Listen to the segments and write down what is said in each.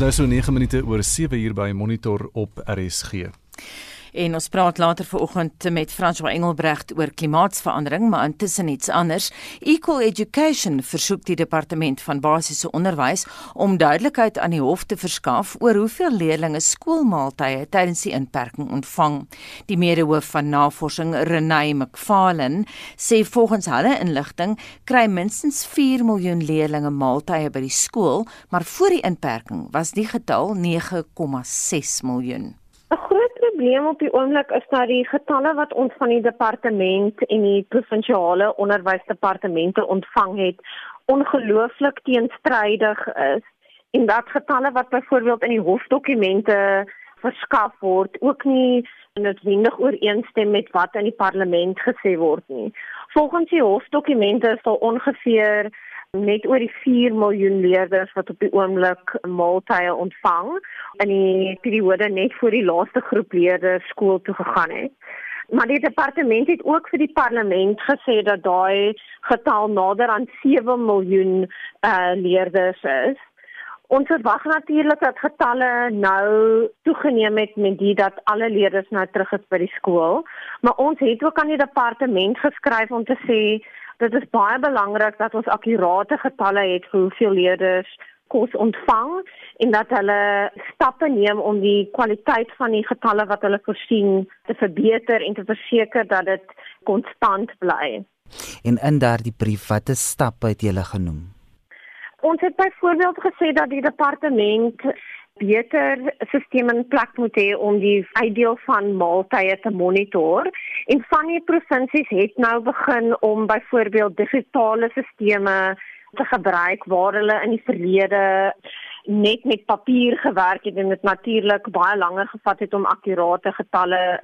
nou so 9 minute oor 7 uur by Monitor op RSG. En ons praat later vanoggend met François Engelbrecht oor klimaatsverandering, maar intussen iets anders. Equal Education versoek die departement van basiese onderwys om duidelikheid aan die hof te verskaf oor hoeveel leerders skoolmaaltye tydens die inperking ontvang. Die medehoof van navorsing, Renay McFarlane, sê volgens hulle inligting kry minstens 4 miljoen leerders maaltye by die skool, maar voor die inperking was die getal 9,6 miljoen. Probleem op die oomblik is dat die getalle wat ons van die departement en die provinsiale onderwysdepartemente ontvang het, ongelooflik teenstrydig is en dat getalle wat byvoorbeeld in die hofdokumente verskaf word ook nie noodwendig ooreenstem met wat in die parlement gesê word nie. Volgens die hofdokumente is daar ongeveer net oor die 4 miljoen leerders wat op die oomblik maaltye ontvang in die periode net voor die laaste groep leerders skool toe gegaan het. Maar die departement het ook vir die parlement gesê dat daai getal nader aan 7 miljoen uh leerders is. Ons verwag natuurlik dat getalle nou toegeneem het met die dat alle leerders nou terug is by die skool, maar ons het ook aan die departement geskryf om te sê dit is baie belangrik dat ons akkurate getalle het vir hoeveel leerders kos ontvang en dat hulle stappe neem om die kwaliteit van die getalle wat hulle voorsien te verbeter en te verseker dat dit konstant bly. En in daardie brief watter stappe het julle genoem? Ons het byvoorbeeld gesê dat die departement beter stelsel in plek moet hê om die uitdeel van maaltye te monitor. En van die provinsies het nou begin om byvoorbeeld digitale stelsels te gebruik waar hulle in die verlede net met papier gewerk het en dit natuurlik baie langer gevat het om akkurate getalle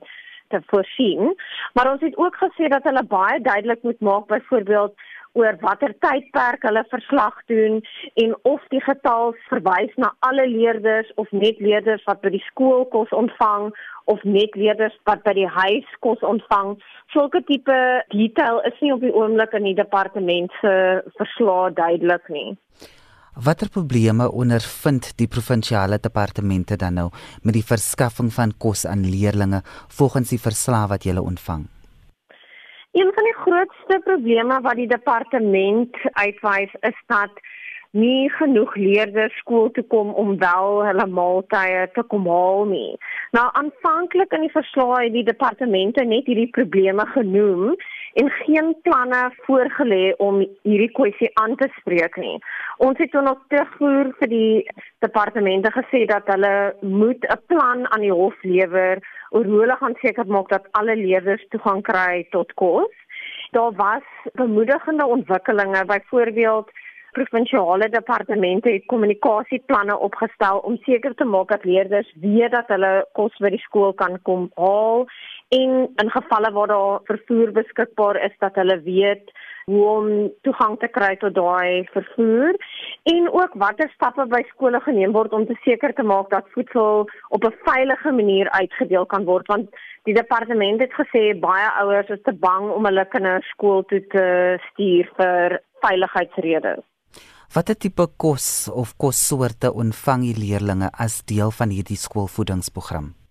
te voorsien. Maar ons het ook gesê dat hulle baie duidelik moet maak byvoorbeeld oor watter tydperk hulle verslag doen en of die getal verwys na alle leerders of net leerders wat by die skool kos ontvang of net leerders wat by die huis kos ontvang. Sulke tipe detail is nie op die oomblik in die departement se verslag duidelik nie. Watter probleme ondervind die provinsiale departemente dan nou met die verskaffing van kos aan leerders volgens die verslag wat jy ontvang? Een van die grootste probleme wat die departement uitwys is dat nie genoeg leerders skool toe kom om wel hulle maaltye te kom haal nie. Nou aanvanklik in die verslag het die departemente net hierdie probleme genoem en geen planne voorgelê om hierdie kwessie aan te spreek nie. Ons het dan ook terugvoer vir die departemente gesê dat hulle moet 'n plan aan die hof lewer oor hoe hulle gaan seker maak dat alle leerders toegang kry tot kos. Daar was bemoedigende ontwikkelinge, byvoorbeeld provinsiale departemente het kommunikasieplanne opgestel om seker te maak dat leerders weet dat hulle kos by die skool kan kom haal en in gevalle waar daar vervoer beskikbaar is dat hulle weet hoe om toegang te kry tot daai vervoer en ook watter stappe by skole geneem word om te seker te maak dat voedsel op 'n veilige manier uitgedeel kan word want die departement het gesê baie ouers is te bang om hulle kinders skool toe te stuur vir veiligheidsredes. Watter tipe kos of kossoorte ontvang die leerders as deel van hierdie skoolvoedingsprogram?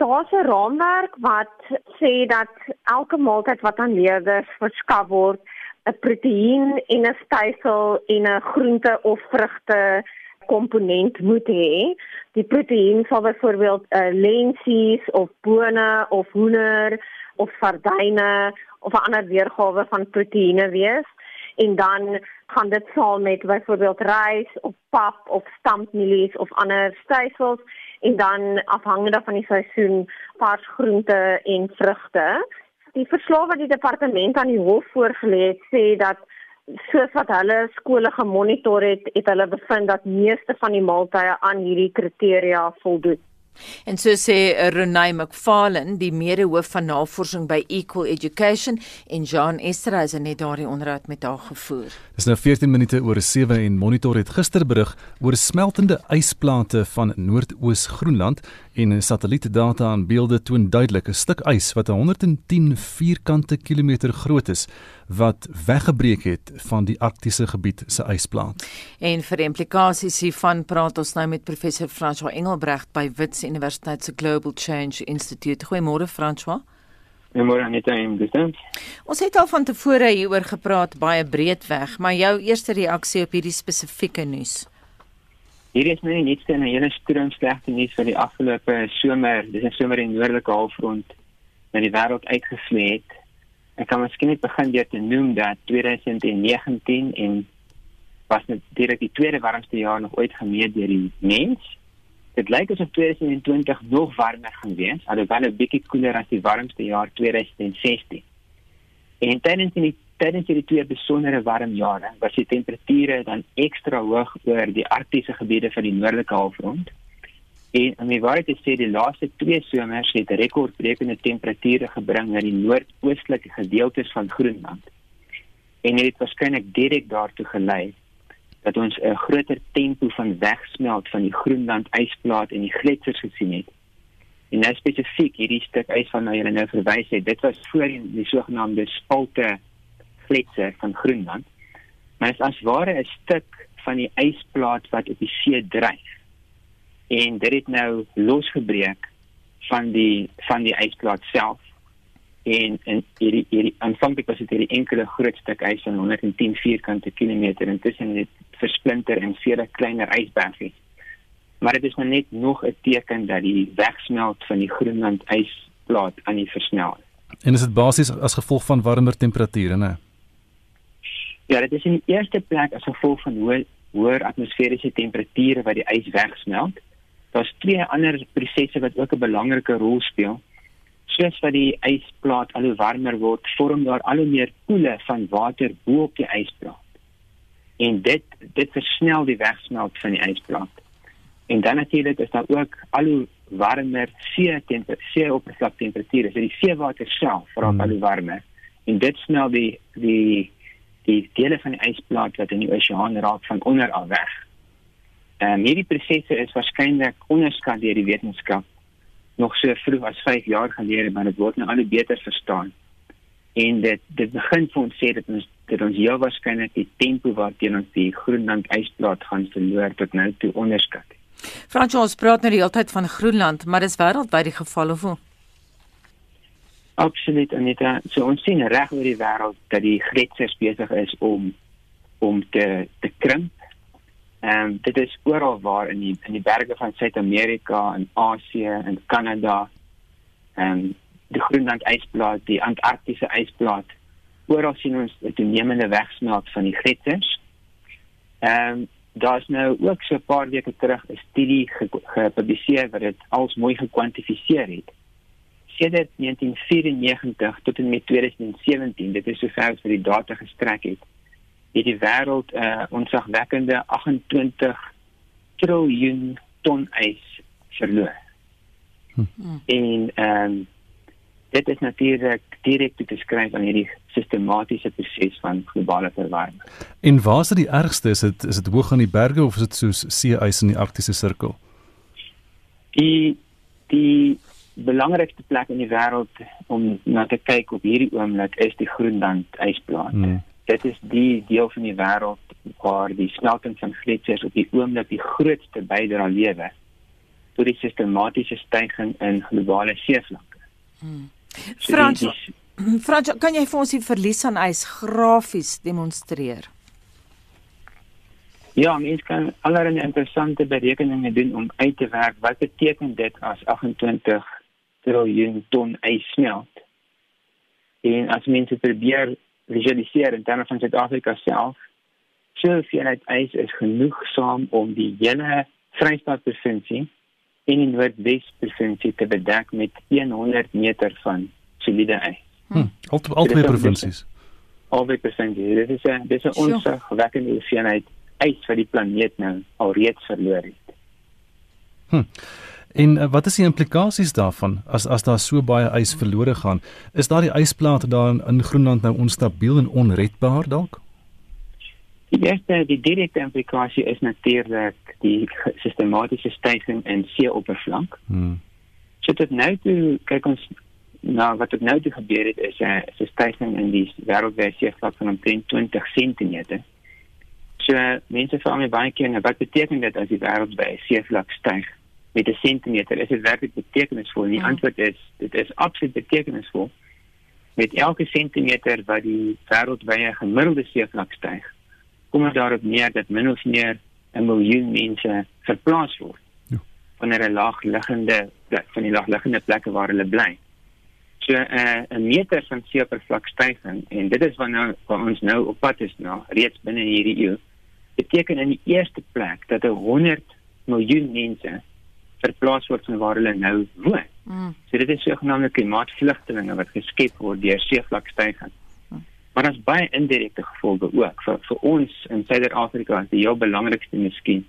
Daar's 'n raamwerk wat sê dat elke maaltyd wat aan leerders verskaf word, 'n proteïen en 'n stysel en 'n groente of vrugte komponent moet hê. Die proteïen sal byvoorbeeld 'n uh, lensies of bone of hoender of sardyne of 'n ander weergawe van proteïene wees en dan gaan dit saam met byvoorbeeld rys of pap of stampmielies of ander stysels en dan afhangende van die seisoen vars groente en vrugte. Die verslag wat die departement aan die hof voorgelê het sê dat soos wat hulle skole gemonitor het, het hulle bevind dat meeste van die maaltye aan hierdie kriteria voldoen. En so sê Renay McFarlane, die mede-hoof van navorsing by Equal Education en Jean Esterhuizen het daardie onderhoud met haar gevoer. Dis nou 14 minute oor 7 en Monitor het gister berig oor smeltende ysplate van Noordoos Groenland en satellietdata aan beelde toon duidelik 'n stuk ys wat 110 vierkante kilometer groot is wat weggebreek het van die arktiese gebied se ysplaat. En vir implikasies hiervan praat ons nou met professor François Engelbrecht by Wits Universiteit se Global Change Institute. Goeiemôre François. Goeiemôre Anita en Gustav. Ons het al van tevore hieroor gepraat baie breedweg, maar jou eerste reaksie op hierdie spesifieke nuus. Hier is nou net 'n hele stroom slegte nuus vir die afgelope somer. Dis 'n somer in noordelike halfrond wat die wêreld uitgeslee het. Ek kan miskien net begin deur te noem dat 2019 en was direk die tweede warmste jaar nog ooit gemeet deur die mens. Dit lyk asof 2020 nog warmer gaan wees, alhoewel 'n bietjie koeler as die warmste jaar 2016. En tydens die tydens die twee besondere warm jare was die temperature dan ekstra hoog oor die arktiese gebiede van die noordelike halfrond. En om die waarheid te sê, die laaste twee somers het rekordbrekende temperature gebring na die noordoostelike gedeeltes van Groenland. En dit het waarskynlik direk daartoe gelei dat ons 'n groter tempo van wegsmelt van die Groenland ysplaat en die gletsers gesien het. En nou spesifiek hierdie stuk ys van nou jy nou verwys het, dit was voorheen die sogenaamde spalte gletser van Groenland. Maar dit is as ware 'n stuk van die ysplaat wat op die see dryf. En dit het nou losgebreek van die van die ysplaat self en en hierdie hierdie aanvanklik was dit hierdie enkele groot stuk ys van 110 vierkante kilometer intussen het versplinter en vele kleiner ysbergies. Maar dit is maar net nog 'n teken dat die wegsmelt van die Groenland ysplaat aan die versnel. En is dit basies as gevolg van warmer temperature, né? Ja, dit is in die eerste plek as gevolg van hoë hoër atmosferiese temperature wat die ys wegsmelt. Daar's twee ander prosesse wat ook 'n belangrike rol speel soos wat die ysplaat al hoe warmer word, vorm daar al hoe meer poele van water bo op die ysplaat. En dit dit versnel die wegsmelt van die ysplaat. En dan natuurlik is daar ook al hoe warmer see temperatuur, see oppervlaktemperature, so die seewater self raak hmm. al hoe warmer. En dit snel die die die dele van die ysplaat wat in die oseaan raak van onder af weg. En um, hierdie prosesse is waarskynlik onderskat deur die wetenskap nog so vroeg as 5 jaar gelede, maar dit word nou al beter verstaan. En dit dit begin vir ons sê dat ons dat ons heel waarskynlik die tempo waarteen ons die Groenland ysplaat gaan verloor tot nou toe onderskat. Frans praat nou die hele tyd van Groenland, maar dis wêreldwyd die geval of hoe? Absoluut dit so ons sien reg oor die wêreld dat die gletsers besig is om om te te krimp Ehm um, dit is oral waar in die in die berge van Suid-Amerika en Asië en Kanada. Ehm um, die Groenland ysplaat, die Antarktiese ysplaat. Oral sien ons 'n toenemende wegsmelt van die gletsers. Ehm um, daar's nou ook so 'n paar weke terug 'n studie gepubliseer wat dit als mooi gekwantifiseer het. Sedert 1994 tot en met 2017, dit is sover as vir die data gestrek het het die wêreld 'n uh, onsagwekkende 28 triljoen ton ys verloor. Hm. En ehm um, dit is natuurlik direk te skryf aan hierdie sistematiese proses van globale verwarming. En waar is dit die ergste? Is dit is dit hoog aan die berge of is dit soos see-ys in die arktiese sirkel? Die die belangrikste plek in die wêreld om na te kyk op hierdie oomblik is die Groenland ysplaat. Hmm dit is die deel van die wêreld waar die smelting van gletsers op die oomblik die grootste bydra lewer tot die sistematiese stygings in globale seevlakke. Hmm. Frans, Frans, kan jy vir ons die verlies aan ys grafies demonstreer? Ja, mens kan allerlei interessante berekeninge doen om uit te werk wat beteken dit as 28 triljoen ton ys smelt. En as mense probeer visualiseer in terme van Suid-Afrika self. Uit ys is genoegsaam om die hele Vrystaat provinsie en die Noordwes provinsie te bedek met 100 meter van soliede ys. Hm, al albei provinsies. Albei provinsies. Dit is 'n dis 'n onsagwekkende hoeveelheid ys wat die planeet nou alreeds verloor het. Hm. En uh, wat is die implikasies daarvan as as daar so baie ys verlore gaan? Is daardie ysplate daar in, in Groenland nou onstabiel en onredbaar dalk? Die eerste die direkte implikasie is natuurlik die sistematiese stygings in seeoppervlak. Hmm. So tot nou toe kyk ons nou wat tot nou toe gebeur het is 'n uh, stygings in die wêreldwye seevlak van omtrent 20 cm. So mense vra my baie keer nou wat beteken dit as die wêreldwye seevlak styg met 'n sentimeter? Is dit werklik betekenisvol? Die ja. antwoord is dit is absoluut betekenisvol. Met elke sentimeter wat die wêreldwye gemiddelde seevlak styg, kom dit daarop neer dat min of meer 'n miljoen mense verplaas word ja. van 'n laagliggende plek van die laagliggende plekke waar hulle bly. So uh, 'n meter van seeoppervlak styging en dit is wat nou waar ons nou op pad is nou reeds binne hierdie eeu beteken in die eerste plek dat 'n 100 miljoen mense verplaas word van waar hulle nou woon. Mm. So dit is sogenaamde klimaatvlugtelinge wat geskep word deur seevlakstygings. Mm. Maar daar's baie indirekte gevolge ook vir vir ons in Suider-Afrika, die heel belangrikste miskien,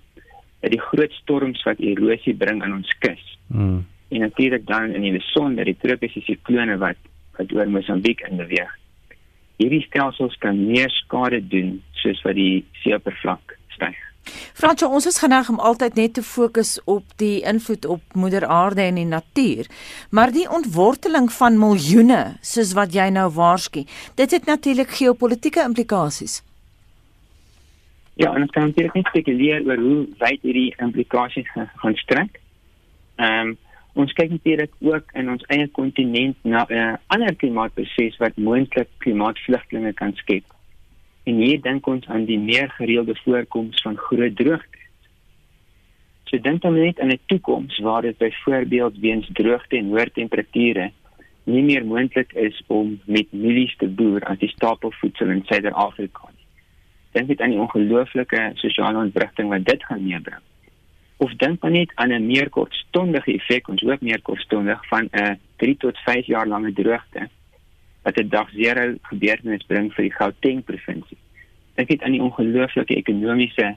is die groot storms wat erosie bring aan ons kus. Mm. En natuurlik dan in die son dat die tropiese siklone wat wat oor Mosambiek in beweeg. Hierdie stelsels kan meer skade doen soos wat die seeoppervlak styg. Fransjo, ons is geneig om altyd net te fokus op die invloed op moeder aarde en die natuur, maar die ontworteling van miljoene, soos wat jy nou waarsku, dit het natuurlik geopolitiese implikasies. Ja, en ons kan natuurlik net spekuleer oor hoe wyd hierdie implikasies gaan strek. Ehm um, ons kyk natuurlik ook in ons eie kontinent na 'n uh, ander klimaatproses wat moontlik klimaatvlugtelinge kan skep. En hier dink ons aan die meer gereelde voorkoms van groot droogtes. So dink dan net aan 'n toekoms waar dit byvoorbeeld weens droogte en hoë temperature nie meer moontlik is om met mielies te boer as die stapelvoedsel in Suider-Afrika nie. Dink dit aan die ongelooflike sosiale ontwrigting wat dit gaan meebring. Of dink dan net aan 'n meer kortstondige effek, ons hoop meer kortstondig van 'n 3 tot 5 jaar lange droogte wat 'n dag zero gebeurtenis bring vir die Gauteng provinsie. Dink net aan die ongelooflike ekonomiese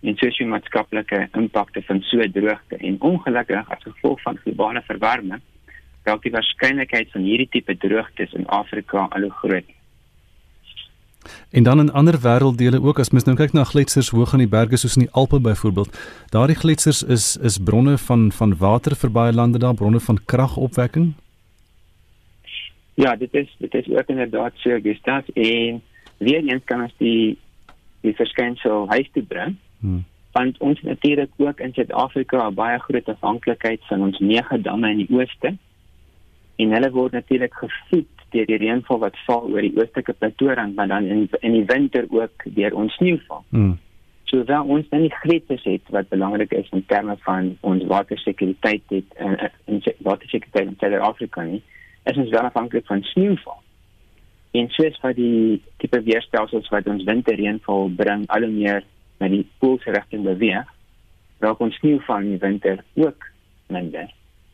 en sosio-maatskaplike impakte van so droogte en ongelukkig as gevolg van globale verwarming raak die waarskynlikheid van hierdie tipe droogtes in Afrika al hoe groter. En dan in ander wêrelddele ook as mens nou kyk na gletsers hoog in die berge soos in die Alpe byvoorbeeld. Daardie gletsers is is bronne van van water vir baie lande daar, bronne van kragopwekking. Ja, dit is dit is ook inderdaad so Gustav en weer eens kan ons die die verskynsel huis toe bring. Hmm. Want ons natuurlik ook in Suid-Afrika baie groot afhanklikheid van ons nege damme in die ooste. En hulle word natuurlik gevoed deur die reënval wat val oor die oostelike platoorand, maar dan in in die winter ook deur ons sneeuval. Hmm. So wel ons dan nie grete het wat belangrik is in terme van ons watersekuriteit het in, in, in watersekuriteit in Suid-Afrika nie is ons wel afhanklik van sneeuval. En soos wat die tipe weerstelsels wat ons winterreënval bring al hoe meer na die poolse rigting beweeg, raak ons sneeuval in die winter ook minder.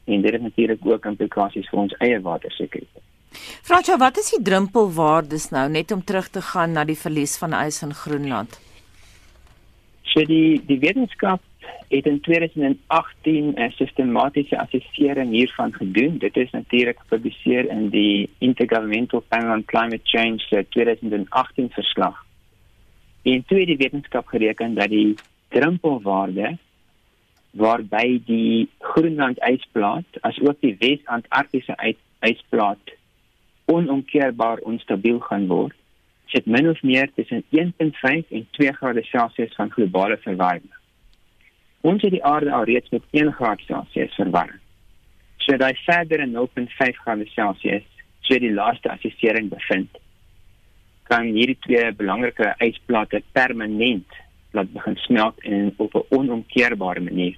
En dit het natuurlik ook implikasies vir ons eie watersekuriteit. Fransjo, wat is die drempelwaardes nou net om terug te gaan na die verlies van ys in Groenland? So die die wetenskap het in 2018 'n sistematiese assessering hiervan gedoen. Dit is natuurlik gepubliseer in die Intergovernmental Panel on Climate Change se 2018 verslag. En toe het die wetenskap gereken dat die drempelwaarde waarby die Groenland ysplaat asook die Wes-Antarktiese ysplaat onomkeerbaar onstabiel gaan word, sit min of meer tussen 1.5 en 2 grade Celsius van globale verwarming. Ons het die aarde al reeds met 1 graad Celsius verwarm. So daai verder in 0.5 grade Celsius, so die laaste assessering bevind, kan hierdie twee belangrike ysplate permanent laat begin smelt en op 'n onomkeerbare manier.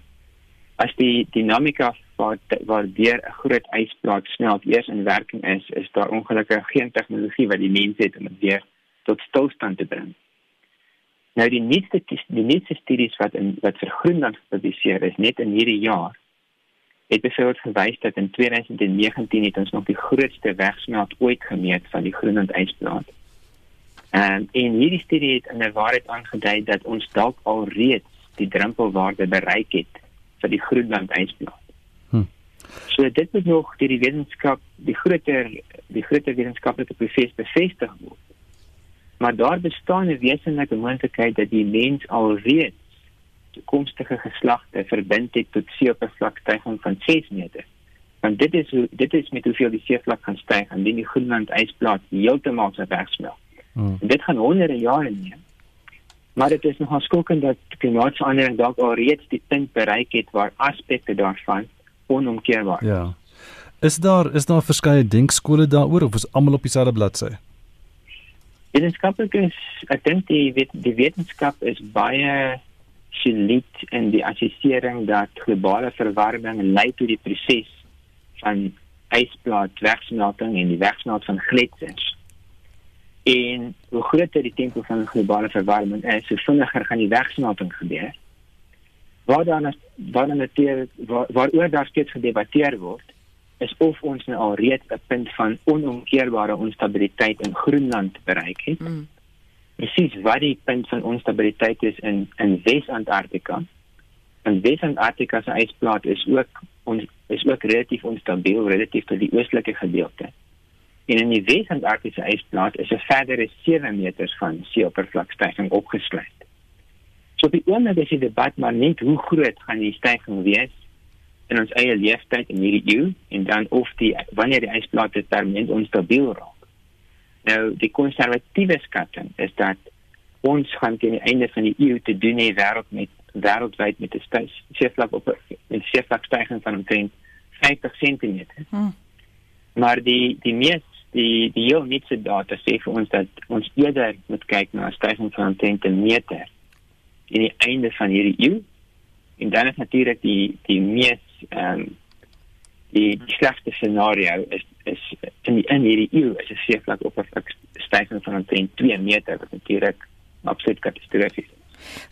As die dinamika wat waar deur 'n groot ysplaat smelt eers in werking is, is daar ongelukkig geen tegnologie wat die mens het om dit weer tot stilstand te bring. Nou die nuutste die nuutste studies wat in wat vir Groenland gepubliseer is net in hierdie jaar het byvoorbeeld gewys dat in 2019 het ons nog die grootste wegsmelt ooit gemeet van die Groenland ysplaat. En in hierdie studie het in 'n waarheid aangedui dat ons dalk al reeds die drempelwaarde bereik het vir die Groenland ysplaat. So dit moet nog deur die wetenskap, die groter die groter wetenskaplike proses bevestig word. Maar daar bestaan 'n wesenlike moontlikheid dat die mens alreeds toekomstige geslagte verbind het tot seeoppervlakstyging van 6 meter. Want dit is dit is met hoeveel die seevlak gaan styg indien die Groenland ysplaat heeltemal sou wegsmelt. Hmm. Dit gaan honderde jare neem. Maar dit is nogal skokkend dat klimaatsverandering dalk al reeds die punt bereik het waar aspekte daarvan onomkeerbaar is. Ja. Is daar is daar verskeie denkskole daaroor of is almal op dieselfde bladsy? Wetenskaplik is ek dink die wet, die wetenskap is baie solied in die assessering dat globale verwarming lei tot die proses van ysplaat wegsmelting en die wegsmelting van gletsers. En hoe groter die tempo van globale verwarming is, hoe vinniger gaan die wegsmelting gebeur. Waar dan waar dan natuurlik waar, waaroor daar steeds gedebatteer word, is of ons nou al reeds 'n punt van onomkeerbare onstabiliteit in Groenland bereik het. Mm. Presies wat die punt van onstabiliteit is in in Wes-Antarktika. En Wes-Antarktika se ysplaat is ook ons is ook relatief onstabiel relatief tot die oostelike gedeelte. En in die Wes-Antarktiese ysplaat is 'n verdere 7 meters van seeoppervlakstyging opgesluit. So die oomblik is die debat maar net hoe groot gaan die styging wees in ons eie leeftyd in hierdie eeu en dan of die wanneer die ysplaat permanent onstabiel raak. Nou die konservatiewe skatting is dat ons gaan teen die einde van die eeu te doen hê wêreld met wêreldwyd met 'n seevlak op 'n seevlakstyging van omtrent 50 cm. Hmm. Maar die die mees die die heel nuutste data sê vir ons dat ons eerder moet kyk na 'n stygings van 10 meter in die einde van hierdie eeu. En dan is natuurlik die die mees ehm um, die slegste scenario is is in die in hierdie eeu is 'n seevlak op 'n stygings van 10 2 meter wat natuurlik absoluut katastrofies is.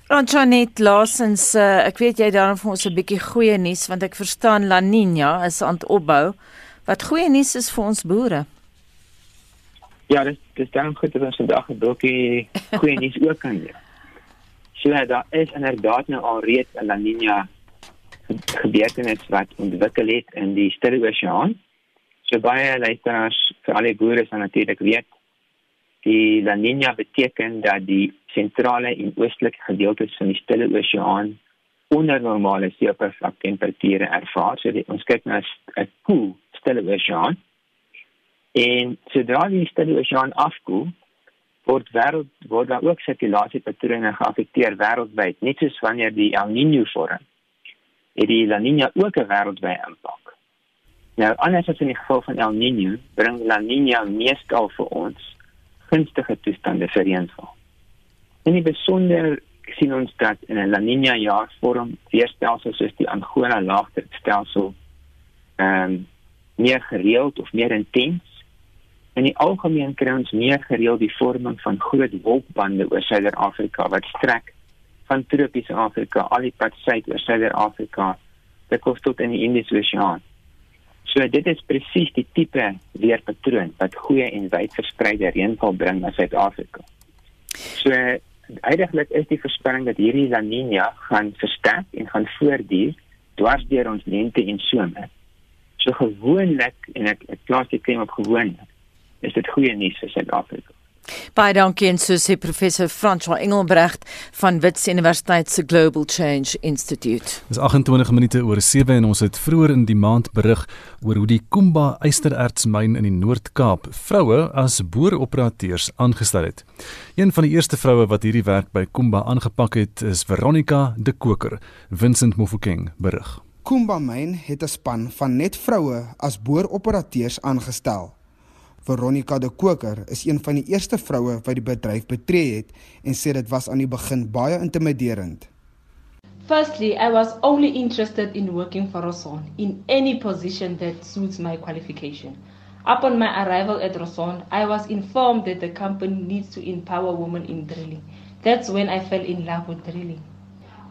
Ronjanet laasens uh, ek weet jy daarom vir ons 'n bietjie goeie nuus want ek verstaan La Nina is aan opbou. Wat goeie nuus is vir ons boere? Ja, dis dis dan goed dat ons vandag 'n dokkie goeie nuus ook kan gee. So ja, daar is inderdaad nou al reeds 'n La Nina gebeurtenis wat ontwikkel het in die Stille Oseaan. So baie luisteraars vir al die boere sal natuurlik weet die La Nina beteken dat die sentrale en oostelike gedeeltes van die Stille Oseaan onder normale seeoppervlaktemperature ervaar. So die, ons kyk na 'n koel Stille Oseaan En sodra die stille oseaan afkoel, word wêreld word daar ook sirkulasiepatrone geaffekteer wêreldwyd, net soos wanneer die El Niño vorm. Het die La Niña ook 'n wêreldwye impak. Nou, anders as in die geval van El Niño, bring La Niña meestal vir ons gunstige toestande vir reënval. En die besonder sien ons dat in 'n La Niña jaar vorm weerstelsels soos die Angola laagdrukstelsel ehm um, meer gereeld of meer intens In die algemeen kry ons meer gereeld die vorming van groot wolkbande oor Suider-Afrika wat strek van tropiese Afrika al die pad suid oor Suider-Afrika tot kos tot in die Indiese Oseaan. So dit is presies die tipe weerpatroon wat goeie en wyd verspreide reënval bring na Suid-Afrika. So eintlik is die voorspelling dat hierdie La Niña gaan versterk en gaan voortduur dwars deur ons lente en somer. So gewoonlik en ek ek plaas dit klem op gewoonlik is dit goeie nuus vir Suid-Afrika. Baie dankie en so sê professor François Engelbrecht van Wits Universiteit se Global Change Institute. Dis 28 minute oor 7 en ons het vroeër in die maand berig oor hoe die Kumba ysterertsmyn in die Noord-Kaap vroue as boeroperateurs aangestel het. Een van die eerste vroue wat hierdie werk by Kumba aangepak het, is Veronica de Koker. Vincent Mofokeng berig. Kumba myn het 'n span van net vroue as boeroperateurs aangestel. Veronica de Koker is een van die eerste vroue wat die bedryf betree het en sê dit was aan die begin baie intimiderend. Firstly, I was only interested in working for Roson in any position that suits my qualification. Upon my arrival at Roson, I was informed that the company needs to empower women in drilling. That's when I fell in love with drilling.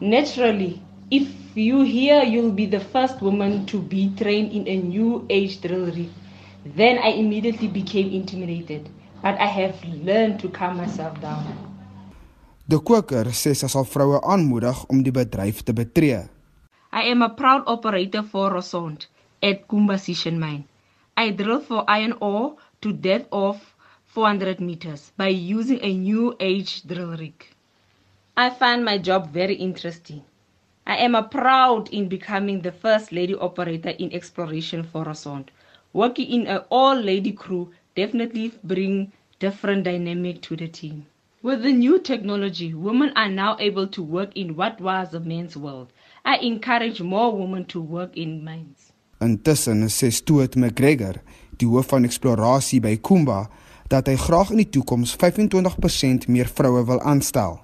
Naturally, if you hear you'll be the first woman to be trained in a new age drill rig, Then I immediately became intimidated, but I have learned to calm myself down. De Koker sê sy sal vroue aanmoedig om die bedryf te betree. I am a proud operator for Rosond at Kumba Sishen mine. I drilled for iron ore to depth of 400 meters by using a new age drill rig. I find my job very interesting. I am proud in becoming the first lady operator in exploration for Rosond. Working in an all-lady crew definitely bring different dynamic to the team. With the new technology, women are now able to work in what was a man's world. I encourage more women to work in mines. Intussen sê Stuart McGregor, die hoof van eksplorasie by Kumba, dat hy graag in die toekoms 25% meer vroue wil aanstel.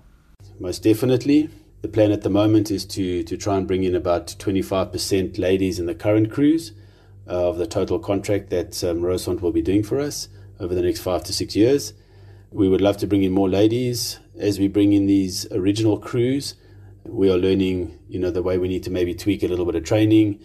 Most definitely. The plan at the moment is to to try and bring in about 25% ladies in the current uh, of the total contract that um, will be doing for us over the next 5 to 6 years. We would love to bring in more ladies as we bring in these original crews. We are learning, you know, the way we need to maybe tweak a little bit of training,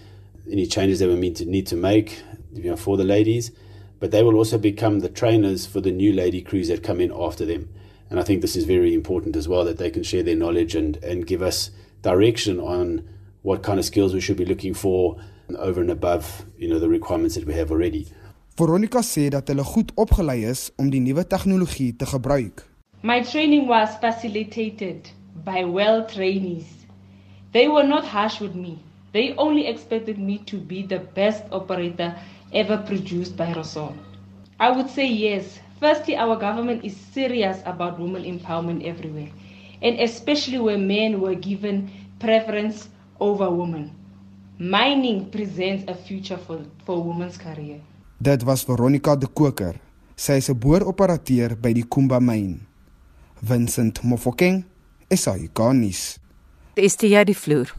any changes that we need to need to make, you know, for the ladies. But they will also become the trainers for the new lady crews that come in after them. And I think this is very important as well that they can share their knowledge and and give us direction on what kind of skills we should be looking for over and above, you know, the requirements that we have already. Veronica sê dat hulle goed opgelei is om die nuwe tegnologie te gebruik. My training was facilitated by well trainees. They were not harsh with me. They only expected me to be the best operator ever produced by Roson. I would say yes. Firstly, our government is serious about women empowerment everywhere, and especially where men were given preference over women. Mining presents a future for, for women's career. Dit was Veronica de Koker. Sy is 'n boeroperateur by die Kumba myn. Vincent Mofokeng, SAICanis. Dis die jy die vloer.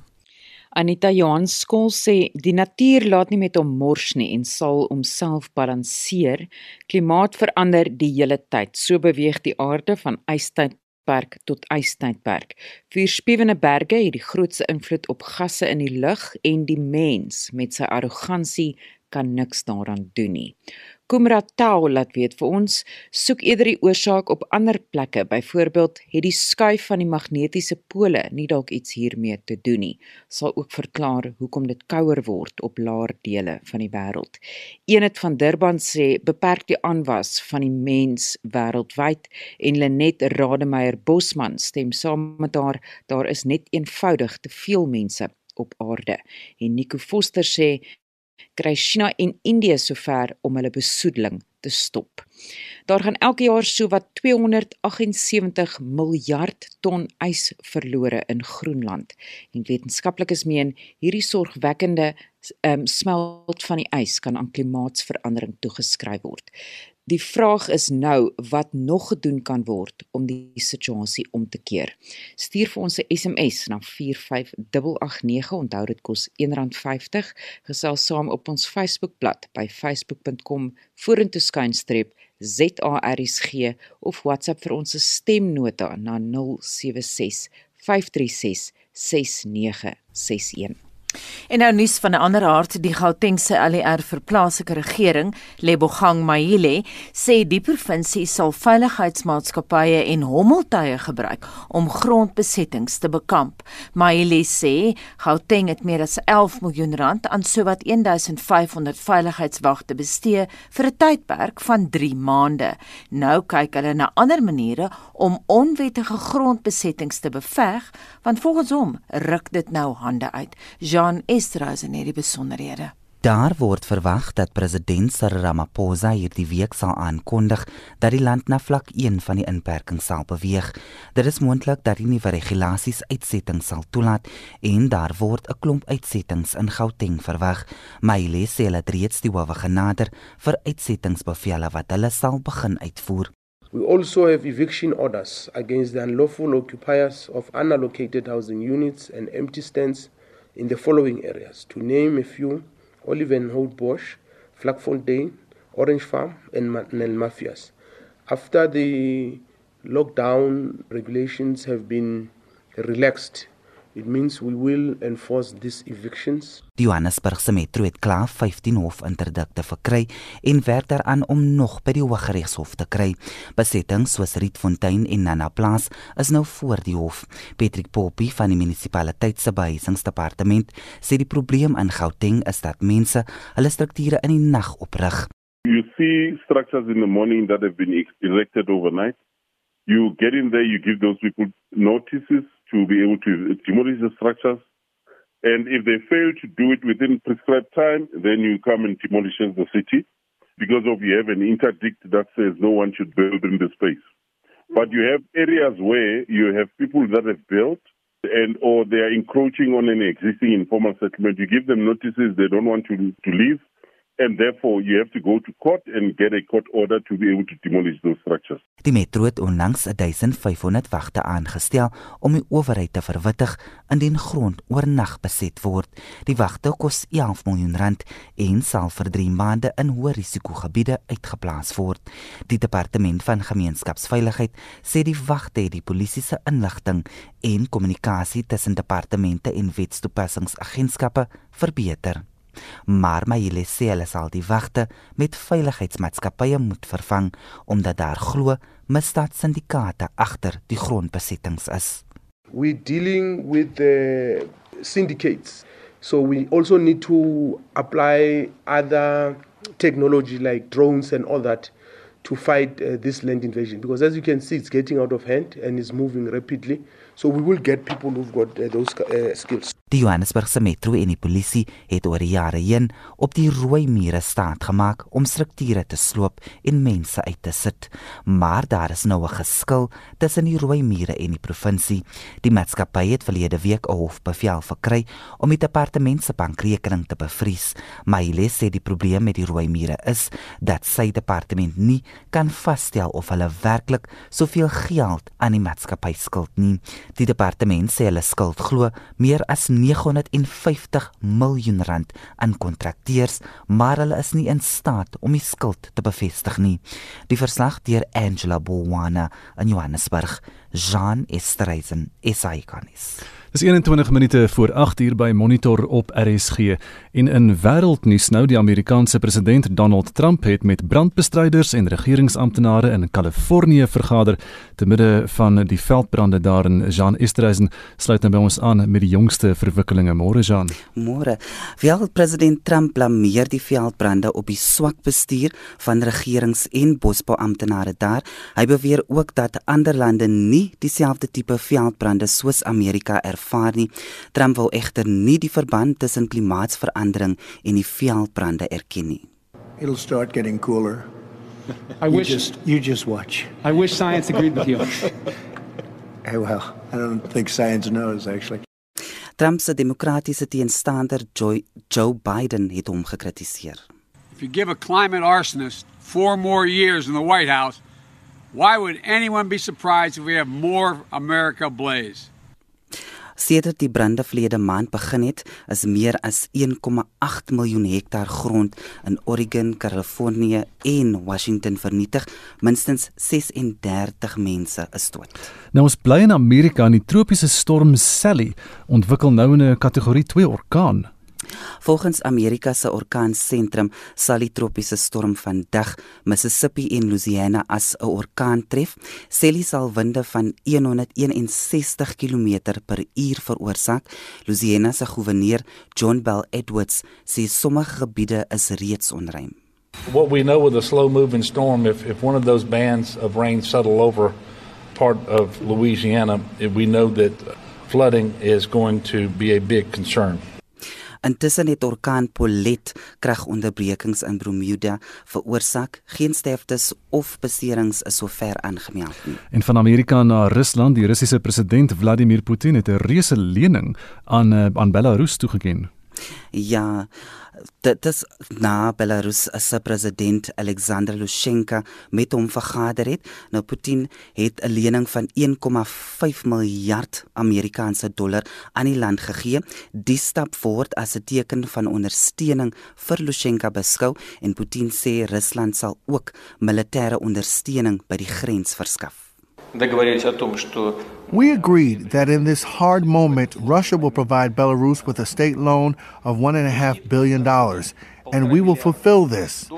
Anita Johan skool sê die natuur laat nie met hom mors nie en sal homself balanseer. Klimaat verander die hele tyd. So beweeg die aarde van ystydperk tot ystydperk. Vuurspiewende berge het die grootste invloed op gasse in die lug en die mens met sy arrogansie kan niks daaraan doen nie. Kumratau laat weet vir ons soek eerder die oorsaak op ander plekke. Byvoorbeeld het die skuif van die magnetiese pole nie dalk iets hiermee te doen nie. Sal ook verklaar hoekom dit kouer word op laer dele van die wêreld. Eenet van Durban sê beperk die aanwas van die mens wêreldwyd en Lenet Rademeier Bosman stem saam met haar daar is net eenvoudig te veel mense op aarde. En Nico Foster sê kry China en Indië sover om hulle besoedeling te stop. Daar gaan elke jaar sowat 278 miljard ton ys verlore in Groenland. En wetenskaplikes meen hierdie sorgwekkende um, smelt van die ys kan aan klimaatsverandering toegeskryf word. Die vraag is nou wat nog gedoen kan word om die situasie om te keer. Stuur vir ons 'n SMS na 45889. Onthou dit kos R1.50. Gesels saam op ons Facebookblad by facebook.com vorentoe skynstreep ZARSG of WhatsApp vir ons stemnota na 076 536 6961. En nou nuus van 'n ander aard, die Gautengse ALR vir plaaslike regering, Lebogang Mahile, sê die provinsie sal veiligheidsmaatskappye en hommeltuie gebruik om grondbesettings te bekamp. Mahile sê Gauteng het meer as 11 miljoen rand aan sowat 1500 veiligheidswagte bestee vir 'n tydperk van 3 maande. Nou kyk hulle na ander maniere om onwettige grondbesettings te beveg, want volgens hom ruk dit nou hande uit. Jean Johan Estreus en hierdie besonderhede. Daar word verwag dat president Cyril Ramaphosa hierdie week sal aankondig dat die land na vlak 1 van die inperking sal beweeg. Dit is moontlik dat die nuwe regulasies uitsettings sal toelaat en daar word 'n klomp uitsettings in Gauteng verwag. Maile sê hulle het reeds die howe genader vir uitsettingsbevele wat hulle sal begin uitvoer. We also have eviction orders against the unlawful occupiers of unallocated housing units and empty stands in the following areas, to name a few Olive and Olivenholt Bosch, Flakfontein, Orange Farm, and Mafias. After the lockdown regulations have been relaxed, It means we will enforce these evictions. Die Johannesburgse metro het klaar 15 hofinterdikte verkry en werk daaraan om nog by die Hooggeregshof te kry. Besettings soos Rietfontein en Nana Plaas is nou voor die hof. Patrick Poppy van die munisipaliteit se behuisingsdepartement sê die probleem in Gauteng is dat mense hulle strukture in die nag oprig. You see structures in the morning that have been erected overnight. You get in there, you give those people notices to be able to demolish the structures. And if they fail to do it within prescribed time, then you come and demolish the city because of you have an interdict that says no one should build in the space. But you have areas where you have people that have built and or they are encroaching on an existing informal settlement. You give them notices they don't want to, to leave and therefore you have to go to court and get a court order to be able to demolish those structures. Die metro het onlangs 1500 wagte aangestel om die owerheid te verwittig indien grond oornag beset word. Die wagte kos 11 miljoen rand en sal vir 3 maande in hoë risikogebiede uitgeplaas word. Die departement van gemeenskapsveiligheid sê die wagte het die polisie se inligting en kommunikasie tussen departemente en wetstoepassingsagentskappe verbeter maar my hulle sê hulle sal die wagte met veiligheidsmaatskappye moet vervang omdat daar glo misdaadsyndikaate agter die grondbesittings is. We dealing with the syndicates. So we also need to apply other technology like drones and all that to fight uh, this land invasion because as you can see it's getting out of hand and is moving rapidly. So we will get people who've got uh, those uh, skills. Die Johannesburgse metro en die polisie het oor die jare heen op die rooi mure staat gemaak om strukture te sloop en mense uit te sit. Maar daar is nou 'n geskil tussen die rooi mure en die provinsie. Die maatskappy het verlede week 'n hofbevel verkry om die departement se bankrekening te bevries. Maile sê die probleem met die rooi mure is dat sy departement nie kan vasstel of hulle werklik soveel geld aan die maatskappy skuld nie. Die departement sê hulle skuld glo meer as 950 miljoen rand aan kontrakteurs, maar hulle is nie in staat om die skuld te bevestig nie. Die verslag deur Angela Bolwana in Johannesburg, Jean Estreisen, SAICanis. Dis 21 minute voor 8 uur by Monitor op RSG en in wêreldnuus nou die Amerikaanse president Donald Trump het met brandbestryders en regeringsamptenare in Kalifornië vergader te midde van die veldbrande daar in Jean Estreisen sluit nou by ons aan met die jongste verwikkelinge môre Jean. Môre. Wel president Trump blameer die veldbrande op die swak bestuur van regerings- en bosbouamptenare daar. Hy beweer ook dat ander lande nie dieselfde tipe veldbrande soos Amerika ervaar ervaar nie. Trump wil egter nie die verband tussen klimaatsverandering en die veldbrande erken nie. It'll start getting cooler. I wish you just you just watch. I wish science agreed with you. hey, well, I don't think science knows actually. Trump se demokratiese teenstander Joe, Joe Biden het hom gekritiseer. If you give a climate arsonist 4 more years in the White House, why would anyone be surprised if we have more America blaze? Sedert die brande verlede maand begin het, is meer as 1,8 miljoen hektaar grond in Oregon, Kalifornië en Washington vernietig. Minstens 36 mense is dood. Nou ons bly in Amerika en die tropiese storm Sally ontwikkel nou 'n kategorie 2 orkaan. Volgens Amerika se orkaansentrum sal die tropiese storm vandag Mississippi en Louisiana as 'n orkaan tref. Sally sal winde van 161 km/h veroorsaak. Louisiana se gouverneur, John Bell Edwards, sê sommige gebiede is reeds onruim. What we know with a slow moving storm if if one of those bands of rain settle over part of Louisiana, we know that flooding is going to be a big concern. Intussen het orkaan Paulette kragonderbrekings in Bermuda veroorsaak. Geen sterftes of beserings is sover aangemeld nie. En van Amerika na Rusland, die Russiese president Vladimir Putin het 'n reuse lening aan eh, aan Belarus toegeken. Ja, dit is na Belarus as president Alexander Lukasjenko met hom vergader het. Nou Putin het 'n lening van 1,5 miljard Amerikaanse dollar aan die land gegee. Die stap word as 'n teken van ondersteuning vir Lukasjenko beskou en Putin sê Rusland sal ook militêre ondersteuning by die grens verskaf. Договорились о том, что We agreed that in this hard moment, Russia will provide Belarus with a state loan of $1.5 billion, and we will fulfill this.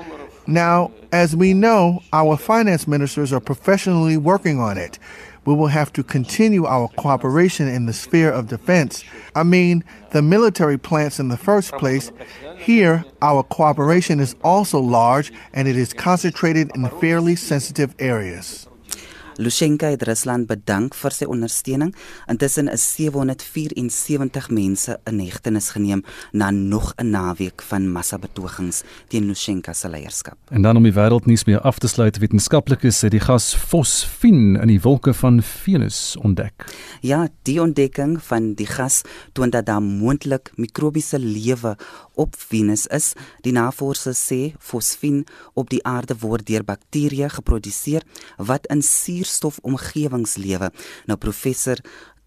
Now, as we know, our finance ministers are professionally working on it. We will have to continue our cooperation in the sphere of defense. I mean, the military plants in the first place. Here, our cooperation is also large and it is concentrated in fairly sensitive areas. Lushenko het Rusland bedank vir sy ondersteuning. Intussen is 774 mense in hegtenis geneem na nog 'n naweek van massabetogings teen Lushenko se leierskap. En dan om die wêreldnuus mee af te sluit, wetenskaplikes het die gas fosfien in die wolke van Venus ontdek. Ja, die ontdekking van die gas toon dat daar moontlik mikrobiese lewe op Venus is. Die navorsers sê fosfien op die aarde word deur bakterieë geproduseer wat in lewe. Nou professor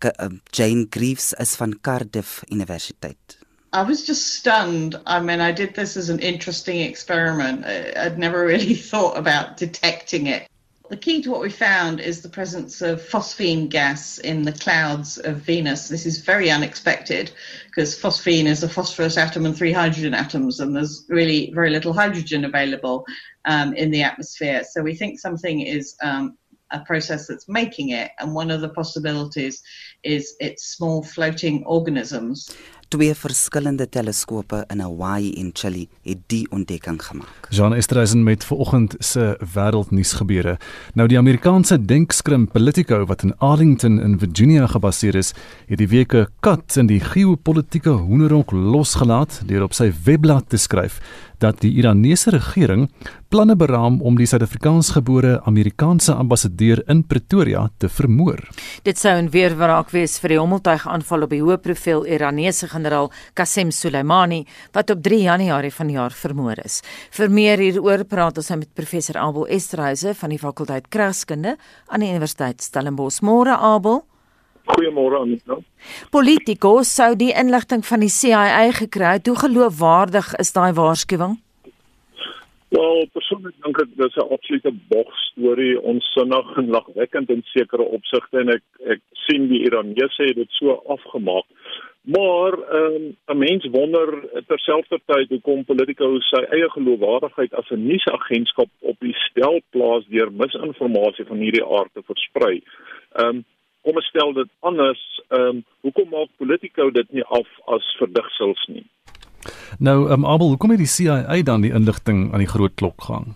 uh, Jane Greaves is van Cardiff Universiteit. I was just stunned. I mean, I did this as an interesting experiment. I'd never really thought about detecting it. The key to what we found is the presence of phosphine gas in the clouds of Venus. This is very unexpected because phosphine is a phosphorus atom and three hydrogen atoms, and there's really very little hydrogen available um, in the atmosphere. So we think something is um, a process that's making it, and one of the possibilities is it's small floating organisms. Twee verskillende teleskope in Hawaii en Chili het die ontdekking gemaak. Jean Estreisen met vanoggend se wêreldnuus gebeure. Nou die Amerikaanse denkskrim Politico wat in Arlington in Virginia gebaseer is, het die week 'n kat in die geopolitiese hoenderhok losgelaat deur op sy webblad te skryf dat die Iranese regering planne beraam om die Suid-Afrikaansgebore Amerikaanse ambassadeur in Pretoria te vermoor. Dit sou 'n weerwraak wees vir die hommeltuigaanval op die hoë-profiel Iranese generaal Qasem Soleimani wat op 3 Januarie vanjaar vermoor is. Vir meer hieroor praat ons nou met professor Abel Esterhuise van die fakulteit Kragskunde aan die Universiteit Stellenbosch. Môre Abel. Goeiemôre Anita. Politico sou die inligting van die CIA gekry het. Hoe geloofwaardig is daai waarskuwing? Wel, persoonlik dink ek dis 'n absolute bogstorie, onsinnig en lagwekkend in sekere opsigte en ek ek sien die Iranese het dit so afgemaak. Maar ehm um, 'n mens wonder terselfdertyd hoekom Politico sy eie geloofwaardigheid as 'n nuusagentskap op die stel plaas deur misinformasie van hierdie aard te versprei. Ehm um, kom ons stel dit anders, ehm um, hoekom maak Politico dit nie af as verdigsels nie? Nou, ehm um, Abel, hoekom het die CIA dan die inligting aan die groot klok gehang?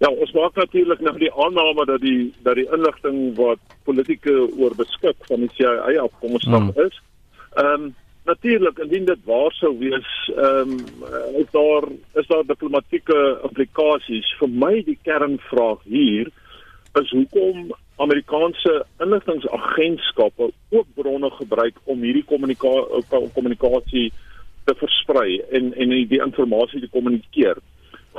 Ja, ons maak natuurlik nou die aanname dat die dat die inligting wat Politico oor beskik van die CIA afkomstig hmm. is. Ehm um, natuurlik indien dit waar sou wees, ehm um, is daar is daar diplomatieke implikasies. Vir my die kernvraag hier is hoekom Amerikaanse inligtingagentskappe ook bronne gebruik om hierdie kommunikasie te versprei en en die inligting te kommunikeer.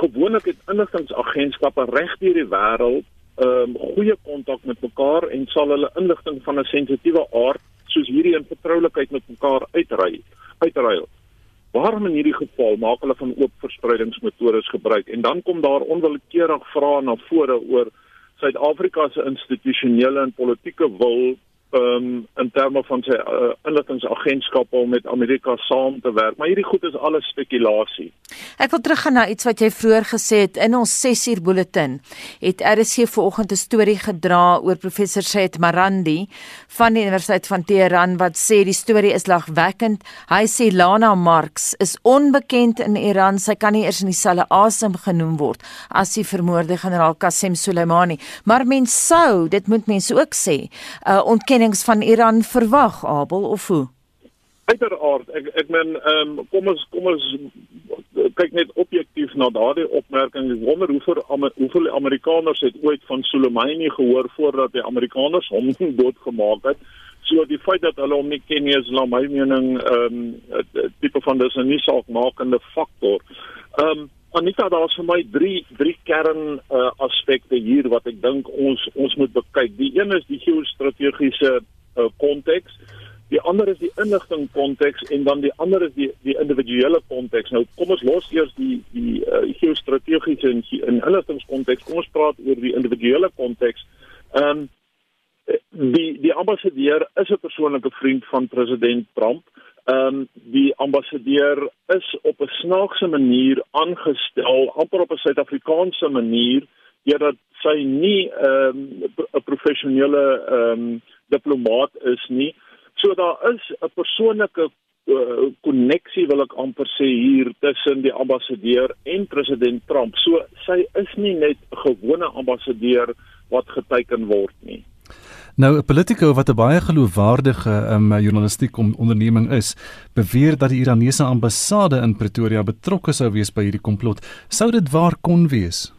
Gewoonlik het inligtingagentskappe reg deur die wêreld ehm um, goeie kontak met mekaar en sal hulle inligting van 'n sensitiewe aard soos hierdie in vertroulikheid met mekaar uitry uitruil. Waarom in hierdie geval maak hulle van oop verspreidingsmetodes gebruik en dan kom daar onwillekeurig vrae na vore oor Suid-Afrika se institusionele en politieke wil um, in terme van sy uh, inligtingagentskappe om met Amerika saam te werk. Maar hierdie goed is alles spekulasie. Ek wil teruggaan na iets wat jy vroeër gesê het in ons 6 uur bulletin. Het RC vanoggend 'n storie gedra oor professor Said Marandi van die Universiteit van Teheran wat sê die storie is lagwekkend. Hy sê Lana Marx is onbekend in Iran. Sy kan nie eers in dieselfde asem genoem word as die vermoorde generaal Qasem Soleimani. Maar mens sou, dit moet mense ook sê, uh, ontken toekennings van Iran verwag Abel of hoe? Uiteraard, ek ek meen ehm um, kom ons kom ons kyk net objektief na daardie opmerking. Ek wonder hoeveel hoeveel Amerikaners het ooit van Soleimani gehoor voordat die Amerikaners hom doodgemaak het. So die feit dat hulle hom nie ken nie is na my mening ehm um, tipe van dis 'n nie saakmakende faktor. Ehm um, Anita, daar is vir my drie drie kern uh, aspekte hier wat ek dink ons ons moet bekyk. Die een is die geostrategiese uh, konteks. Die ander is die inligting konteks en dan die ander is die die individuele konteks. Nou kom ons los eers die die uh, geostrategiese en in inligtingskonteks. Kom ons praat oor die individuele konteks. Ehm um, die die ambassadeur is 'n persoonlike vriend van president Trump. Ehm um, die ambassadeur is op 'n snaakse manier aangestel, amper op 'n Suid-Afrikaanse manier, deurdat sy nie ehm um, 'n professionele ehm um, diplomaat is nie. So daar is 'n persoonlike koneksie uh, wil ek amper sê hier tussen die ambassadeur en president Trump. So sy is nie net 'n gewone ambassadeur wat geteken word nie. Nou 'n politico wat 'n baie geloofwaardige um, journalistiek onderneming is, beweer dat die Iranese ambassade in Pretoria betrokke sou wees by hierdie komplot. Sou dit waar kon wees?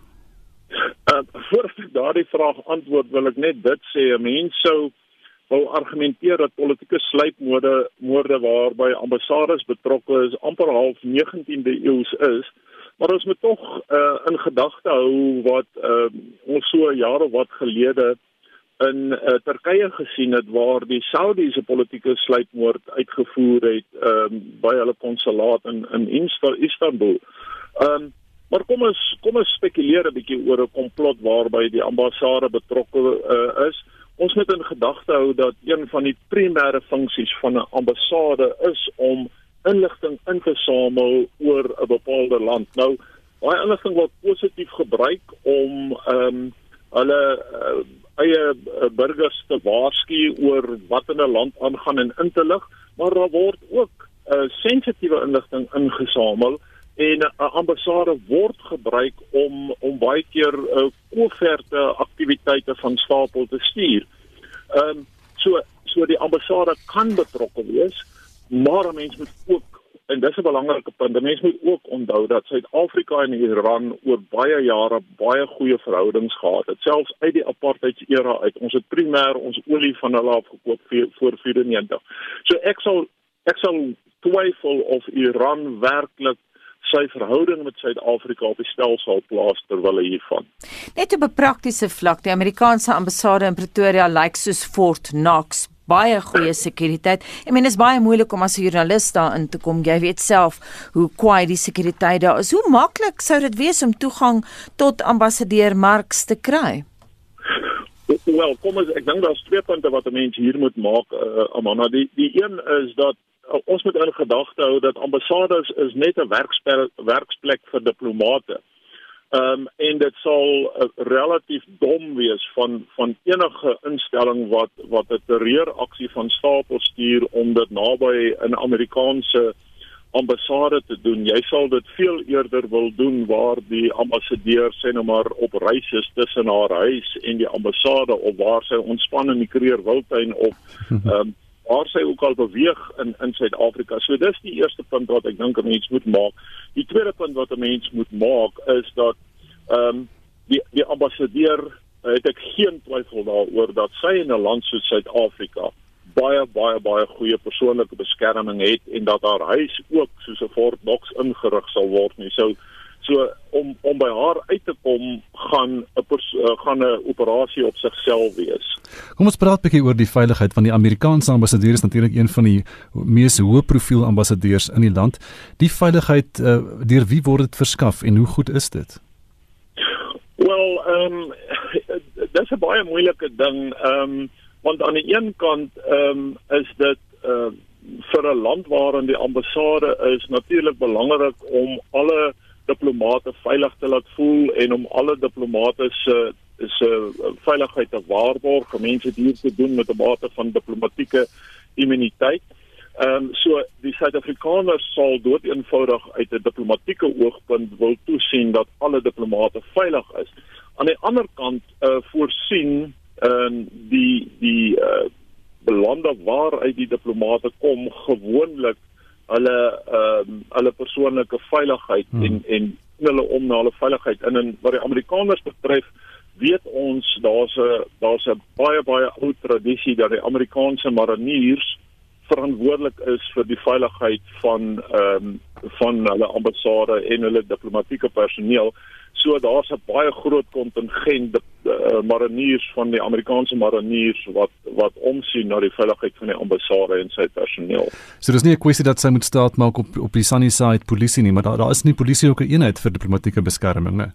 Uh, voor ek daardie vraag antwoord, wil ek net dit sê, 'n mens sou wou argumenteer dat politieke sluipmoorde moorde waarby ambassades betrokke is amper half 19de eeus is. Maar ons moet tog uh, in gedagte hou wat uh, ons so jare wat gelede in uh, Turkye gesien het waar die Saudiese politieke sluipmoord uitgevoer het um, by hulle konsulaat in in Istanbul. Ehm um, maar kom ons kom ons spekuleer 'n bietjie oor 'n komplot waarby die ambassade betrokke uh, is. Ons moet in gedagte hou dat een van die primêre funksies van 'n ambassade is om inligting in te samel oor 'n bepaalde land. Nou, baie inligting word positief gebruik om ehm um, hulle uh, eie uh, burgers te waarsku oor wat in 'n land aangaan en in te lig, maar daar word ook uh, sensitiewe inligting ingesamel en 'n uh, ambassade word gebruik om om baie keer uh, koeverte aktiwiteite van stapel te stuur. Ehm um, so so die ambassade kan betrokke wees, maar 'n mens moet ook en dis 'n belangrike punt. Mense moet ook onthou dat Suid-Afrika en Iran oor baie jare baie goeie verhoudings gehad het. Selfs uit die apartheidsera uit. Ons het primêr ons olie van hulle afgekoop vir voor 94. So ek sal ek sal twyfel of Iran werklik sy verhouding met Suid-Afrika op die stelsel plaas terwyl hiervan. Net op 'n praktiese vlak, die Amerikaanse ambassade in Pretoria lyk soos Fort Knox baie goeie sekuriteit. Ek meen dit is baie moeilik om as 'n joernalis daar in te kom. Jy weet self hoe kwaai die sekuriteit daar is. Hoe maklik sou dit wees om toegang tot ambassadeur Marx te kry? Wel, kom ons ek dink daar's twee punte wat 'n mens hier moet maak, uh, Amanda. Die die een is dat uh, ons moet in gedagte hou dat ambassades is net 'n werksplek vir diplomate. Ehm um, en dit sal uh, relatief dom wees van van enige instelling wat wat 'n terreuraksie van stapel stuur om dit naby 'n Amerikaanse ambassade te doen. Jy sal dit veel eerder wil doen waar die ambassadeur sê nou maar op reis is tussen haar huis en die ambassade of waar sy ontspan in die Kruger Wildtuin of ehm um, waar sy ook al beweeg in in Suid-Afrika. So dis die eerste punt wat ek dink 'n mens moet maak. Die tweede punt wat 'n mens moet maak is dat ehm um, die die ambassadeur het ek geen twyfel daaroor dat sy in 'n land soos Suid-Afrika baie baie baie goeie persoonlike beskerming het en dat haar huis ook soos 'n Fort Knox ingerig sal word nie. So So om om by haar uit te kom gaan 'n uh, gaan 'n operasie op sigself wees. Kom ons praat 'n bietjie oor die veiligheid van die Amerikaanse ambassadeur is natuurlik een van die mees hoë profiel ambassadeurs in die land. Die veiligheid uh, deur wie word dit verskaf en hoe goed is dit? Wel, ehm um, dis 'n baie moeilike ding, ehm um, want aan die een kant ehm um, is dit uh, vir 'n land waarin die ambassade is natuurlik belangrik om alle diplomate veilig te laat voel en om alle diplomate se se veiligheid te waarborg, mense hier te doen met 'n mate van diplomatieke immuniteit. Ehm um, so die Suid-Afrikaners sal doeteenvoudig uit 'n diplomatieke oogpunt wil toesien dat alle diplomate veilig is. Aan die ander kant eh uh, voorsien ehm uh, die die eh uh, belande waar uit die diplomate kom gewoonlik hulle ehm um, hulle persoonlike veiligheid hmm. en en hulle om na hulle veiligheid in en wat die Amerikaners betref weet ons daar's 'n daar's 'n baie baie ou tradisie dat die Amerikaanse mariniers verantwoordelik is vir die veiligheid van ehm um, van hulle ambassade en hulle diplomatieke personeel. So daar's 'n baie groot kontingent uh, mariniers van die Amerikaanse mariniers wat wat omsien na die veiligheid van die ambassade en sy personeel. So dis nie 'n kwessie dat sy moet staat maak op op die Sunnyside polisie nie, maar daar daar is nie polisie ook 'n eenheid vir diplomatieke beskerming nie.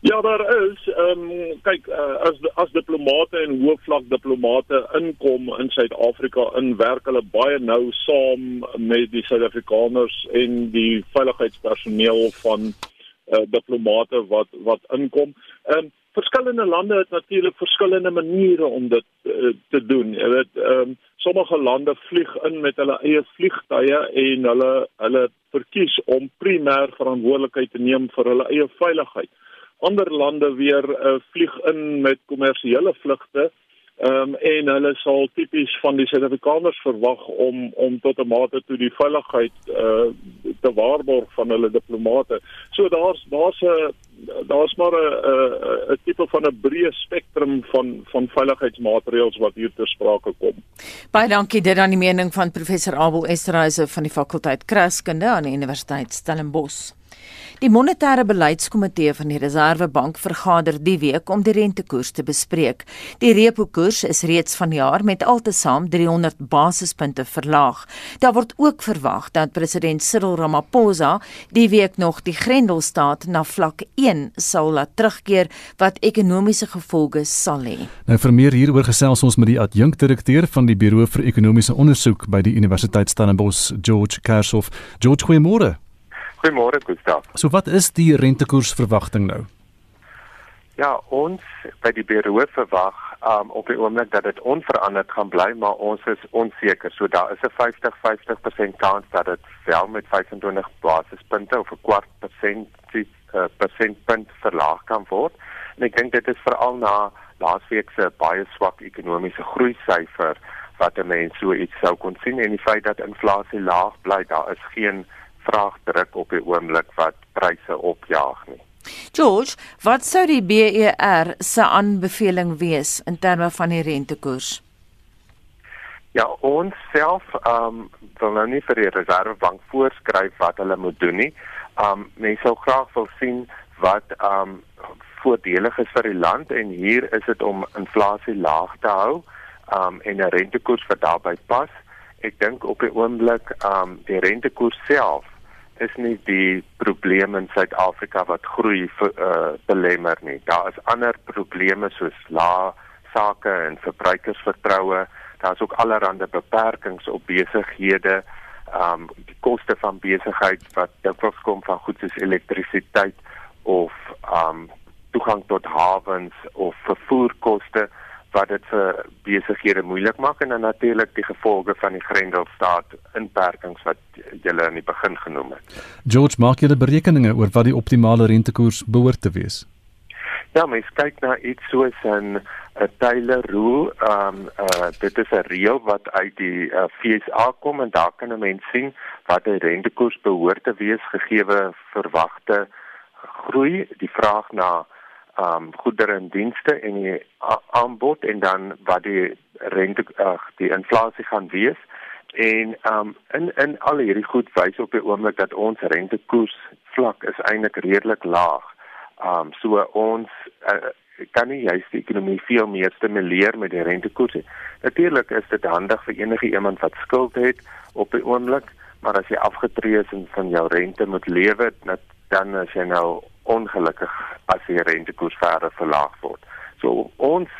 Ja, daar is ehm um, kyk uh, as as diplomate en hoofvlak diplomate inkom in Suid-Afrika in werk hulle baie nou saam met die Suid-Afrikaners en die veiligheidspersoneel van uh, diplomate wat wat inkom. Ehm um, verskillende lande het natuurlik verskillende maniere om dit uh, te doen. Jy weet, ehm um, sommige lande vlieg in met hulle eie vliegtye en hulle hulle verkies om primêr verantwoordelikheid te neem vir hulle eie veiligheid. Ander lande weer uh, vlieg in met kommersiële vlugte Ehm um, en hulle sal tipies van die Suid-Afrikaners verwag om om tot 'n mate toe die veiligheid uh, te waarborg van hulle diplomate. So daar's daar's 'n daar's maar 'n 'n tipe van 'n breë spektrum van van veiligheidsmaatreëls wat hier ter sprake kom. Baie dankie dit aan die mening van professor Abel Esterhuise van die fakulteit Kraskunde aan die Universiteit Stellenbosch. Die monetêre beleidskomitee van die Reserwebank vergader die week om die rentekoers te bespreek. Die repo koers is reeds vanjaar met altesaam 300 basispunte verlaag. Daar word ook verwag dat president Cyril Ramaphosa die week nog die Grendelstaat na vlak 1 sal laat terugkeer wat ekonomiese gevolge sal hê. Nou vir meer hieroor gesels ons met die adjunkdirekteur van die Buro vir Ekonomiese Onderzoek by die Universiteit Stellenbosch, George Kershoff. George, goeiemôre. Goeiemôre Gustav. So wat is die rentekoersverwagting nou? Ja, ons by die bureau verwag um, op die oomblik dat dit onveranderd gaan bly, maar ons is onseker. So daar is 'n 50-50% kans dat dit wel met 25 basispunte of 'n kwart persent uh, persentpunt verlaag kan word. En ek dink dit is veral na laasweek se baie swak ekonomiese groei syfer wat 'n mens so iets sou kon sien en die feit dat inflasie laag bly, daar is geen vraagdruk op die oomblik wat pryse opjaag nie. George, wat sou die BER se aanbeveling wees in terme van die rentekoers? Ja, ons self ehm um, wil nou nie vir die Reservebank voorskryf wat hulle moet doen nie. Ehm um, mense sou graag wil sien wat ehm um, voordelig is vir die land en hier is dit om inflasie laag te hou ehm um, en 'n rentekoers wat daarbey pas. Ek dink op die oomblik ehm um, die rentekoers self is nie die probleem in Suid-Afrika wat groei uh, belemmer nie. Daar is ander probleme soos lae sake en verbruikersvertroue. Daar's ook allerlei beperkings op besighede. Ehm um, die koste van besigheid wat dikwels kom van goed soos elektrisiteit of ehm um, toegang tot hawens of vervoerkoste wat dit vir besighede moeilik maak en dan natuurlik die gevolge van die Grendelstaat inperkings wat jy in die begin genoem het. George, maak die berekeninge oor wat die optimale rentekoers behoort te wees? Ja, mens kyk na iets soos 'n 'n Taylor rule, ehm um, uh, dit is 'n reël wat uit die uh, FSA kom en daar kan 'n mens sien wat 'n rentekoers behoort te wees gegee verwagte groei, die vraag na um goedere en dienste en die aanbod en dan wat die rente ag die inflasie gaan wees en um in in al hierdie goed wys op die oomblik dat ons rentekoers vlak is eintlik redelik laag. Um so ons uh, kan nie juist die ekonomie veel meer stimuleer met die rentekoers nie. Natuurlik is dit handig vir enige iemand wat skuld het op die oomblik, maar as jy afgetree is en van jou rente moet lewe, dan as jy nou ongelukkig as die rentekoers verder verlaag word. So ons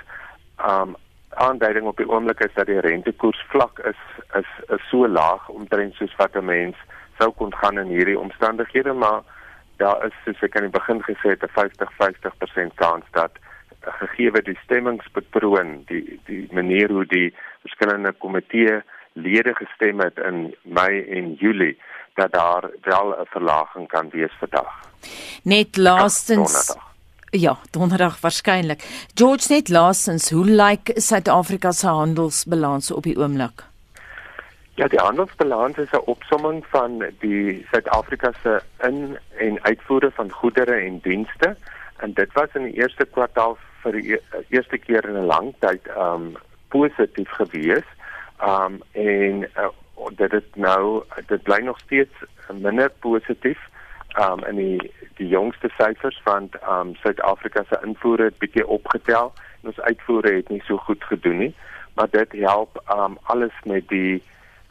um aanduiding op die oomblik is dat die rentekoers vlak is is is so laag omtrent soos wat 'n mens sou kon gaan in hierdie omstandighede maar daar is soos ek aan die begin gesê het 'n 50-50% kans dat gegee die stemmingspatroon die die manier hoe die verskillende komitee lede gestem het in Mei en Julie dat daar wel 'n verlaging kan wees vandag. Net laastens Ja, donderdag waarskynlik. George net laastens, hoe lyk Suid-Afrika se handelsbalans op die oomblik? Ja, die handelsbalans is 'n opsomming van die Suid-Afrika se in- en uitvoere van goedere en dienste en dit was in die eerste kwartaal vir die e-, eerste keer in 'n lang tyd um positief gewees. Um en uh, dit is nou dit bly nog steeds minder positief um in die die jongste syfers van um Suid-Afrika se invoere het bietjie opgetel en ons uitvoere het nie so goed gedoen nie maar dit help um alles met die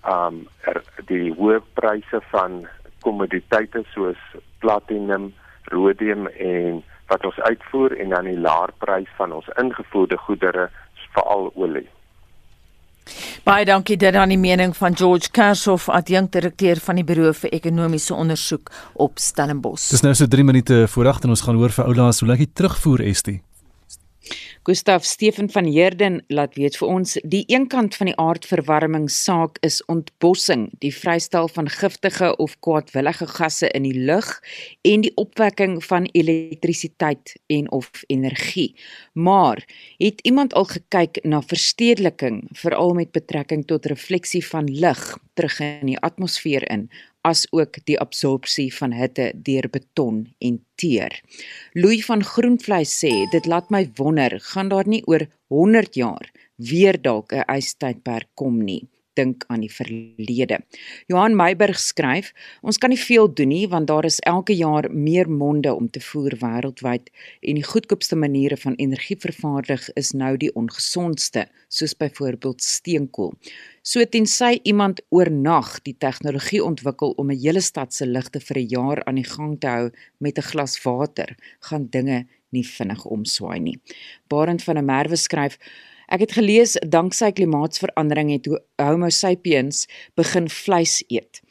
um er, die hoë pryse van kommoditeite soos platinum, rhodium en wat ons uitvoer en dan die laer prys van ons ingevoerde goedere, veral olie. Baie dankie dit aan die mening van George Kershoff, adjunkdirekteur van die Buro vir Ekonomiese Ondersoek op Stellenbosch. Dis nou so 3 minute voor 8 en ons gaan hoor vir oulaas hoe lyk die terugvoer Estie? Gustaf Steven van Heerden laat weet vir ons die een kant van die aardverwarming saak is ontbossing, die vrystel van giftige of kwaadwillige gasse in die lug en die opwekking van elektrisiteit en of energie. Maar het iemand al gekyk na verstedeliking veral met betrekking tot refleksie van lig terug in die atmosfeer in as ook die absorpsie van hitte deur beton en teer. Louis van Groenvleis sê dit laat my wonder, gaan daar nie oor 100 jaar weer dalk 'n ystydperk kom nie dink aan die verlede. Johan Meiburg skryf: Ons kan nie veel doen nie want daar is elke jaar meer monde om te voer wêreldwyd en die goedkoopste maniere van energie vervaardig is nou die ongesondste, soos byvoorbeeld steenkool. So tensy iemand oornag die tegnologie ontwikkel om 'n hele stad se ligte vir 'n jaar aan die gang te hou met 'n glas water, gaan dinge nie vinnig omswaai nie. Barend van der Merwe skryf: Ek het gelees danksy klimaatsverandering het Homo sapiens begin vleis eet.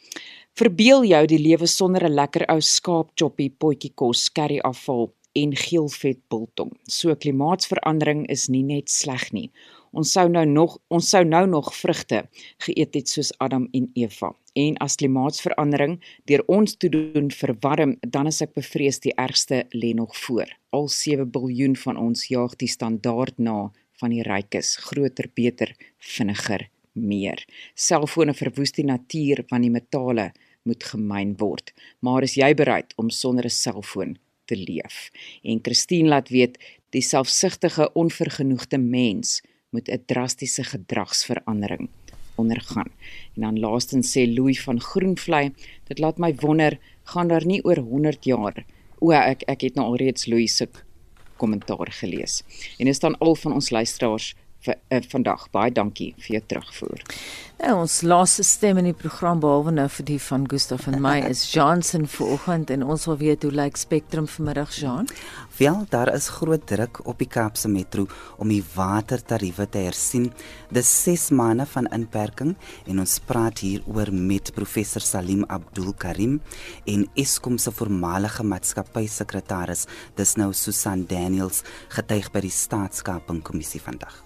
Verbeel jou die lewe sonder 'n lekker ou skaapchoppie, potjie kos, curry afval en geelvet biltong. So klimaatsverandering is nie net sleg nie. Ons sou nou nog ons sou nou nog vrugte geëet het soos Adam en Eva. En as klimaatsverandering deur ons te doen verwarm, dan is ek bevrees die ergste lê nog voor. Al 7 miljard van ons jaag die standaard na van die rykes, groter, beter, vinniger, meer. Selfone verwoes die natuur want die metale moet gemyn word. Maar is jy bereid om sonder 'n selfoon te leef? En Christine laat weet die selfsugtige, onvergenoegde mens moet 'n drastiese gedragsverandering ondergaan. En dan laastens sê Louis van Groenvlei, dit laat my wonder, gaan daar nie oor 100 jaar O ek ek het nou alreeds Louis se kommentaar gelees. En is dan al van ons luisteraars vir uh, vandag. Baie dankie vir jou terugvoer. Nou ons laaste stem in die program behalwe nou vir die van Gustaf en my is Johnson vanoggend en ons wil weet hoe lyk Spectrum vanmiddag Jean? Wel, daar is groot druk op die Kaapse Metro om die watertariewe te hersien. Dis 6 maande van inperking en ons praat hier oor met professor Salim Abdul Karim en Eskom se voormalige maatskappysekretaris, dis nou Susan Daniels, getuig by die Staatskapingkommissie vandag.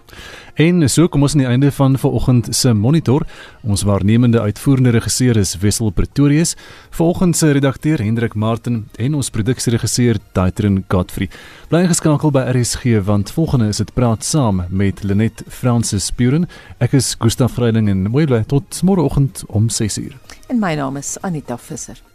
En so kom ons aan die einde van vanoggend se monitor. Ons waarnemende uitvoerende regisseur is Wessel Pretorius, volgens se redakteur Hendrik Martin en ons produksieregisseur Daitrin Godfrey. Bly geskakel by RSG want volgende is dit praat saam met Lenet Francis Puren. Ek is Gustaf Greiling en mooi bly tot môreoggend om 6uur. En my naam is Anita Visser.